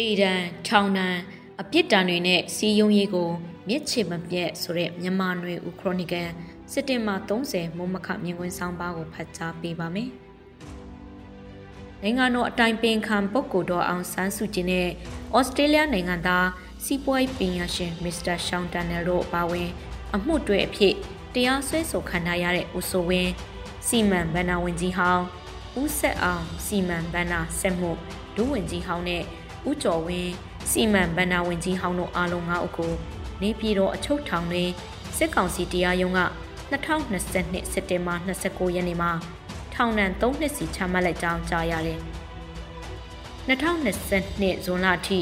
တေတံထောင်တံအပြစ်ဒဏ်တွေနဲ့စီယုံရေးကိုမြစ်ချေမပြတ်ဆိုတဲ့မြန်မာနွေဦးခရိုနီကယ်စစ်တင်ဘာ30မုံမခမြင်ကွင်းဆောင်ပါကိုဖတ်ကြားပေးပါမယ်။နိုင်ငံတော်အတိုင်ပင်ခံပုဂ္ဂိုလ်တော်အောင်ဆန်းစုကြည်နဲ့ဩစတြေးလျနိုင်ငံသားစီးပွားရေးပညာရှင်မစ္စတာရှောင်းတန်နယ်တို့ပါဝင် အမှုတွေအဖြစ်တရားစွဲဆိုခံထားရတဲ့ဦးစိုးဝင်းစီမံဘဏ္ဍာဝန်ကြီးဟောင်းဦးဆက်အောင်စီမံဘဏ္ဍာဆက်မှုဒုဝန်ကြီးဟောင်းနဲ့ ဦးကျော်ဝင်းစီမံဘဏ္ဍာဝန်ကြီးဟောင်းတို့အားလုံး၅ဦးကိုနေပြည်တော်အချုပ်ထောင်တွင်စစ်ကောင်စီတရားရုံးက2022စက်တင်ဘာ29ရက်နေ့မှာထောင်ဒဏ်3နှစ်စီချမှတ်လိုက်ကြောင်းကြားရတယ်။2022ဇွန်လအထိ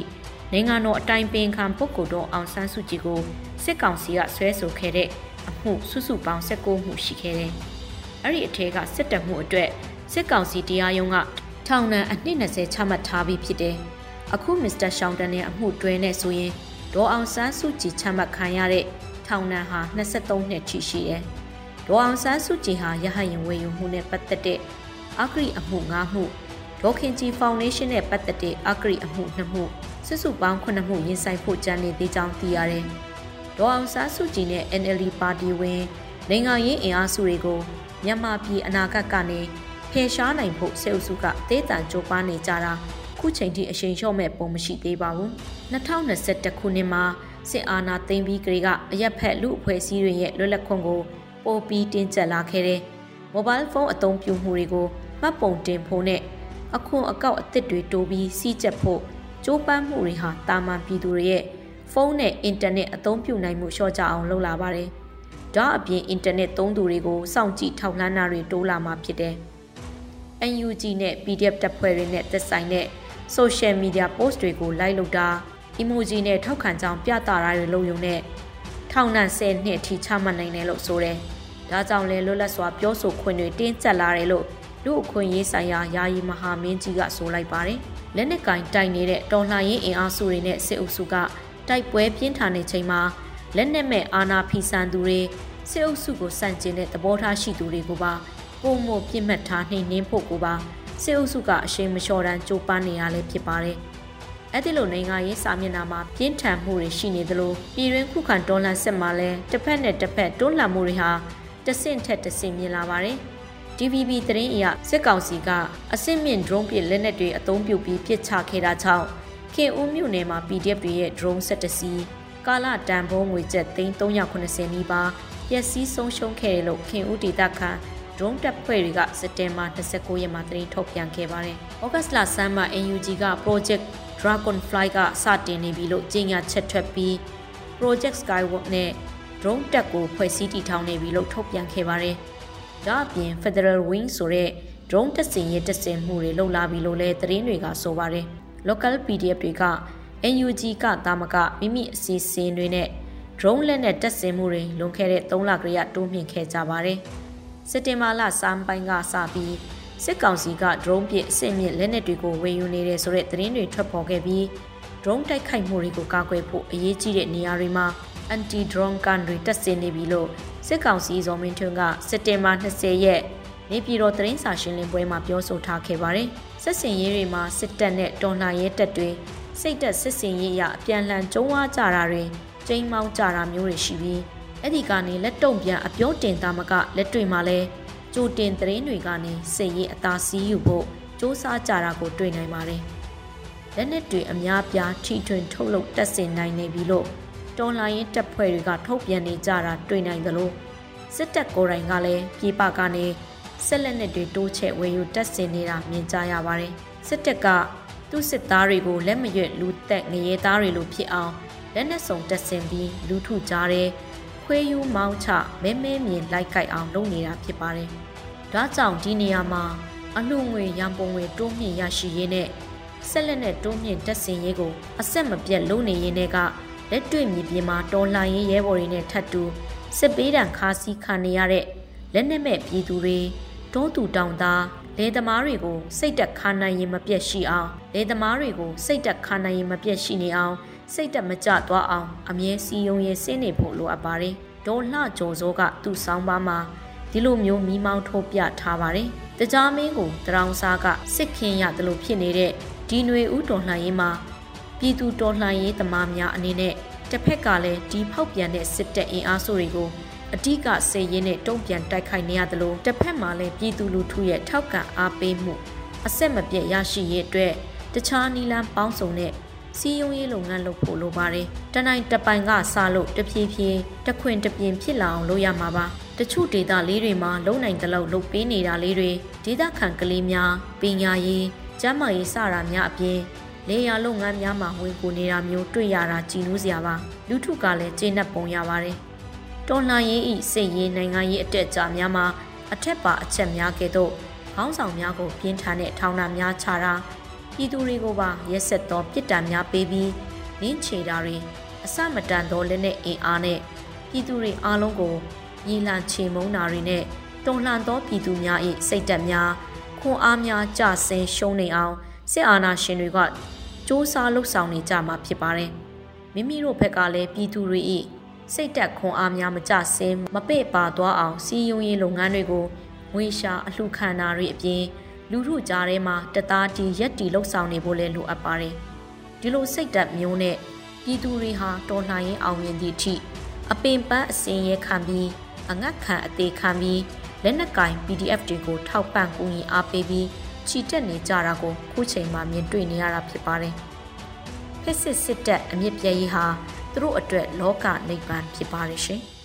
နိုင်ငံတော်အတိုင်ပင်ခံပုဂ္ဂိုလ်တော်အောင်ဆန်းစုကြည်ကိုစစ်ကောင်စီကဆွဲဆိုခဲ့တဲ့အမှုစုစုပေါင်း19မှုရှိခဲ့တယ်။အဲ့ဒီအထက်ကစစ်တပ်မှုအတွက်စစ်ကောင်စီတရားရုံးကထောင်ဒဏ်အနှစ်20ချမှတ်ထားပြီးဖြစ်တယ်။ အခုမစ္စတာရှောင်းတန်ရဲ့အမှုတွဲနဲ့ဆိုရင်ဒေါ်အောင်ဆန်းစုကြည်ချမှတ်ခံရတဲ့ထောင်ဒဏ်ဟာ23နှစ်ထိရှိတယ်။ဒေါ်အောင်ဆန်းစုကြည်ဟာရဟရင်ဝေယူမှုနဲ့ပတ်သက်တဲ့အဂရိအမှု၅မှုဒေါခင်ကြီးဖောင်ဒေးရှင်းနဲ့ပတ်သက်တဲ့အဂရိအမှု2မှုစုစုပေါင်း9မှုရင်ဆိုင်ဖို့ကြံနေသေးကြောင်းသိရတယ်။ဒေါ်အောင်ဆန်းစုကြည်နဲ့ NLD ပါတီဝင်နိုင်ငံရေးအင်အားစုတွေကိုမြန်မာပြည်အနာဂတ်ကနေဖယ်ရှားနိုင်ဖို့စေအုပ်စုကတေးတံကြိုးပမ်းနေကြတာ ခုချိန်ထိအရှိန်လျှော့မဲ့ပုံမရှိသေးပါဘူး2021ခုနှစ်မှာစစ်အာဏာသိမ်းပြီးကလေးကအရက်ဖက်လူအဖွဲ့အစည်းတွေရဲ့လွတ်လပ်ခွင့်ကိုပိုပြီးတင်းကျပ်လာခဲ့တဲ့မိုဘိုင်းဖုန်းအသုံးပြုမှုတွေကိုမှတ်ပုံတင်ဖို့နဲ့အခွန်အကောက်အသစ်တွေတိုးပြီးစီးကျက်ဖို့ကြိုးပမ်းမှုတွေဟာတာမန်ပြည်သူတွေရဲ့ဖုန်းနဲ့အင်တာနက်အသုံးပြုနိုင်မှုလျှော့ချအောင်လုပ်လာပါတယ်။ဒါအပြင်အင်တာနက်သုံးသူတွေကိုစောင့်ကြည့်ထောက်လှမ်းတာတွေတိုးလာမှာဖြစ်တယ်။ NUG နဲ့ PDF တပ်ဖွဲ့တွေနဲ့သက်ဆိုင်တဲ့ social media post တွေကို like လုပ်တာ emoji နဲ့ထောက်ခံကြောင်းပြသတာတွေလုပ်ရုံနဲ့ထောင်ဒဏ်10နှစ်အထိချမှတ်နိုင်တယ်လို့ဆိုတယ်။ဒါကြောင့်လဲလွတ်လပ်စွာပြောဆိုခွင့်တွေတင်းကျပ်လာတယ်လို့လူအခွင့်ရေးဆိုင်ရာယာယီမဟာမင်းကြီးကဆိုလိုက်ပါတယ်။လက်နက်ကင်တိုက်နေတဲ့တော်လှန်ရေးအင်အားစုတွေနဲ့စစ်အုပ်စုကတိုက်ပွဲပြင်းထန်နေချိန်မှာလက်နက်မဲ့အာဏာဖီဆန်သူတွေစစ်အုပ်စုကိုစန့်ကျင်တဲ့သဘောထားရှိသူတွေကိုပါပုံမပြစ်မှတ်ထားနှိမ်နင်းဖို့ကိုပါ စစ်အုပ်စုကအရှိန်မလျှော်တမ်းကြိုးပမ်းနေရလဲဖြစ်ပါတယ်။အဲ့ဒီလိုနိုင်ငံရေးစာမျက်နှာမှာပြင်းထန်မှုတွေရှိနေသလိုပြည်တွင်းခုခံတော်လှန်စစ်မှာလဲတစ်ဖက်နဲ့တစ်ဖက်တွန်းလှန်မှုတွေဟာတဆင့်ထက်တဆင့်မြင်လာပါတယ်။ DVB သတင်းအရစစ်ကောင်စီကအစစ်မြင့် drone ပစ်လက်နက်တွေအသုံးပြုပြီးပစ်ချခဲ့တာကြောင့်ခင်ဦးမြို့နယ်မှာ PDF တွေရဲ့ drone 7စီးကာလတန်ဖိုးငွေကျပ်390နီးပါးပျက်စီးဆုံးရှုံးခဲ့တယ်လို့ခင်ဦးဒေသခံ drone တပ်ဖွဲ့တွေကစက်တင်ဘာ29ရက်မှာသတင်းထုတ်ပြန်ခဲ့ပါတယ်။ဩဂတ်စ်လဆန်းမှာ NUG က Project Dragonfly ကစတင်နေပြီလို့ကြေညာချက်ထွက်ပြီး Project Skywalk နဲ့ drone တပ်ကိုဖွဲ့စည်းတည်ထောင်နေပြီလို့ထုတ်ပြန်ခဲ့ပါတယ်။ဒါအပြင် Federal Wing ဆိုတဲ့ drone တပ်စင်ရဲ့တပ်စင်မှုတွေလှုပ်လာပြီလို့လည်းသတင်းတွေကဆိုပါတယ်။ local PDF တွေက NUG ကတာမကမိမိအစီအစဉ်တွေနဲ့ drone လက်နဲ့တပ်စင်မှုတွေလွန်ခဲ့တဲ့3လကလေးကတိုးမြင့်ခဲ့ကြပါတယ်။ စက်တင်ဘာလစမ်းပိုင်းကစပြီးစစ်ကောင်စီက drone ပစ်အစစ်မြစ်လက်နက်တွေကိုဝယ်ယူနေတယ်ဆိုတဲ့သတင်းတွေထွက်ပေါ်ခဲ့ပြီး drone တိုက်ခိုက်မှုတွေကိုကာကွယ်ဖို့အရေးကြီးတဲ့နေရာတွေမှာ anti drone gun တွေတပ်ဆင်နေပြီလို့စစ်ကောင်စီဇော်မင်းထွန်းကစက်တင်ဘာ20ရက်နေပြည်တော်သတင်းစာရှင်းလင်းပွဲမှာပြောဆိုထားခဲ့ပါတယ်။စစ်စင်ရေးတွေမှာစစ်တပ်နဲ့တော်လှန်ရေးတပ်တွေစိတ်သက်စစ်စင်ရေးအရအပြန်လှန်ကျုံးဝါကြတာတွေကျိမ်းမောင်းကြတာမျိုးတွေရှိပြီး အဲ့ဒီကနေလက်တုံပြန်အပြောတင်သားမကလက်တွေမှာလဲကြိုတင်သတင်းတွေကနေစိတ်ရေးအသာစီးယူဖို့စ조사ကြတာကိုတွေ့နိုင်ပါတယ်။လက်နက်တွေအများပြားထိထွင်ထုတ်လုပ်တက်ဆင်နိုင်နေပြီလို့တော်လှန်ရေးတပ်ဖွဲ့တွေကထုတ်ပြန်နေကြတာတွေ့နိုင်သလိုစစ်တပ်ကိုယ်တိုင်ကလည်းပြည်ပကနေဆက်လက်နက်တွေတိုးချဲ့ဝယ်ယူတက်ဆင်နေတာမြင်ကြရပါတယ်။စစ်တပ်ကသူ့စစ်သားတွေကိုလက်မရွက်လူသက်ငရဲသားတွေလိုဖြစ်အောင်လက်နက်စုံတက်ဆင်ပြီးလူထုကြားတဲ့ ခွေးယူမောင်းချမဲမဲမြင်လိုက်ကြိုက်အောင်လုပ်နေတာဖြစ်ပါတယ်။ဒါကြောင့်ဒီနေရာမှာအလှငွေရန်ပုံငွေတိုးမြင့်ရရှိရေးနဲ့ဆက်လက်နဲ့တိုးမြင့်တက်ဆင်ရေးကိုအဆက်မပြတ်လုပ်နေရင်းတွေကလက်တွေ့မြေပြင်မှာတော်လှန်ရေးရဲဘော်တွေနဲ့ထပ်တူစစ်ပေးတံခါးစည်းခံနေရတဲ့လက်နက်မဲ့ပြည်သူတွေတောသူတောင်သား လေသမားတွေကိုစိတ်တက်ခါနိုင်ရင်မပြတ်ရှိအောင်လေသမားတွေကိုစိတ်တက်ခါနိုင်ရင်မပြတ်ရှိနေအောင်စိတ်တက်မကြသွားအောင်အမြဲစီယုံရဲစင်းနေဖို့လိုအပ်ပါတယ်။ဒေါ်လှကျော်စောကသူ့ဆောင်းပါးမှာဒီလိုမျိုးမိမောင်းထုတ်ပြထားပါတယ်။တကြားမင်းကိုတရောင်စားကစစ်ခင်ရတယ်လို့ဖြစ်နေတဲ့ဒီຫນွေဥတော်လှန်ရေးမှာပြည်သူတော်လှန်ရေးသမားများအနေနဲ့တစ်ဖက်ကလည်းဒီဖောက်ပြန်တဲ့စစ်တပ်အင်အားစုတွေကို အ धिक စေရင်းနဲ့တုံ့ပြန်တိုက်ခိုက်နေရသလိုတစ်ဖက်မှာလည်းပြည်သူလူထုရဲ့ထောက်ခံအားပေးမှုအဆက်မပြတ်ရရှိရေးအတွက်တခြားနီလန်းပေါင်းစုံနဲ့စီယုံရေးလုပ်ငန်းလုပ်ဖို့လိုပါတယ်။တနိုင်တပိုင်ကစားလို့တဖြည်းဖြည်းတခွင်တပြင်းဖြစ်လာအောင်လုပ်ရမှာပါ။တချို့ဒေသလေးတွေမှာလုံနိုင်တဲ့လောက်လုပ်ပေးနေတာလေးတွေဒေသခံကလေးများပညာရေးကျန်းမာရေးစတာများအပြင်လေယာလုပ်ငန်းများမှာဝင်ကိုနေတာမျိုးတွေ့ရတာကြည်နူးစရာပါလူထုကလည်းကျေနပ်ပုံရပါတယ် တော်လှန်ရေးဤစိတ်ရေးနိုင်ငံရေးအတက်အကျများမှာအထက်ပါအချက်များကဲ့သို့ခေါင်းဆောင်များကိုပြင်းထန်တဲ့ထောင်ဒဏ်များချတာပြည်သူတွေကိုပါရက်ဆက်သောပြစ်ဒဏ်များပေးပြီးနင်းချေတာတွေအစမတန်သောလက်နက်အင်အားနဲ့ပြည်သူတွေအားလုံးကိုညီလန့်ချေမုန်းတာတွေနဲ့တုံ့လှန်သောပြည်သူများ၏စိတ်ဓာတ်များခွန်အားများကြဆင်းရှုံးနေအောင်စစ်အာဏာရှင်တွေကစ조사လှုပ်ဆောင်နေကြမှာဖြစ်ပါတယ်။မိမိတို့ဘက်ကလည်းပြည်သူတွေ၏ စိတ်တက်ခွန်အားများမကြဆင်းမပေ့ပါသွားအောင်စီယုံရေးလုပ်ငန်းတွေကိုငွေရှာအလှခံတာတွေအပြင်လူထုကြားထဲမှာတသားတီရက်တီလှုပ်ဆောင်နေဖို့လည်းလိုအပ်ပါတယ်။ဒီလိုစိတ်တက်မျိုးနဲ့ပြည်သူတွေဟာတော်လှန်ရေးအောင်မြင်သည့်အထိအပင်ပန်းအစင်ရဲခံပြီးအငတ်ခံအသေးခံပြီးလက်နက်ကင် PDF တွေကိုထောက်ပံ့ကူညီအားပေးပြီးချီတက်နေကြတာကိုခုချိန်မှာမြင်တွေ့နေရတာဖြစ်ပါတယ်။ဖက်စစ်စစ်တပ်အမြင့်ပြည့်ရေးဟာ သူတို့အတွက်လောကနိဗ္ဗာန်ဖြစ်ပါတယ်ရှင်။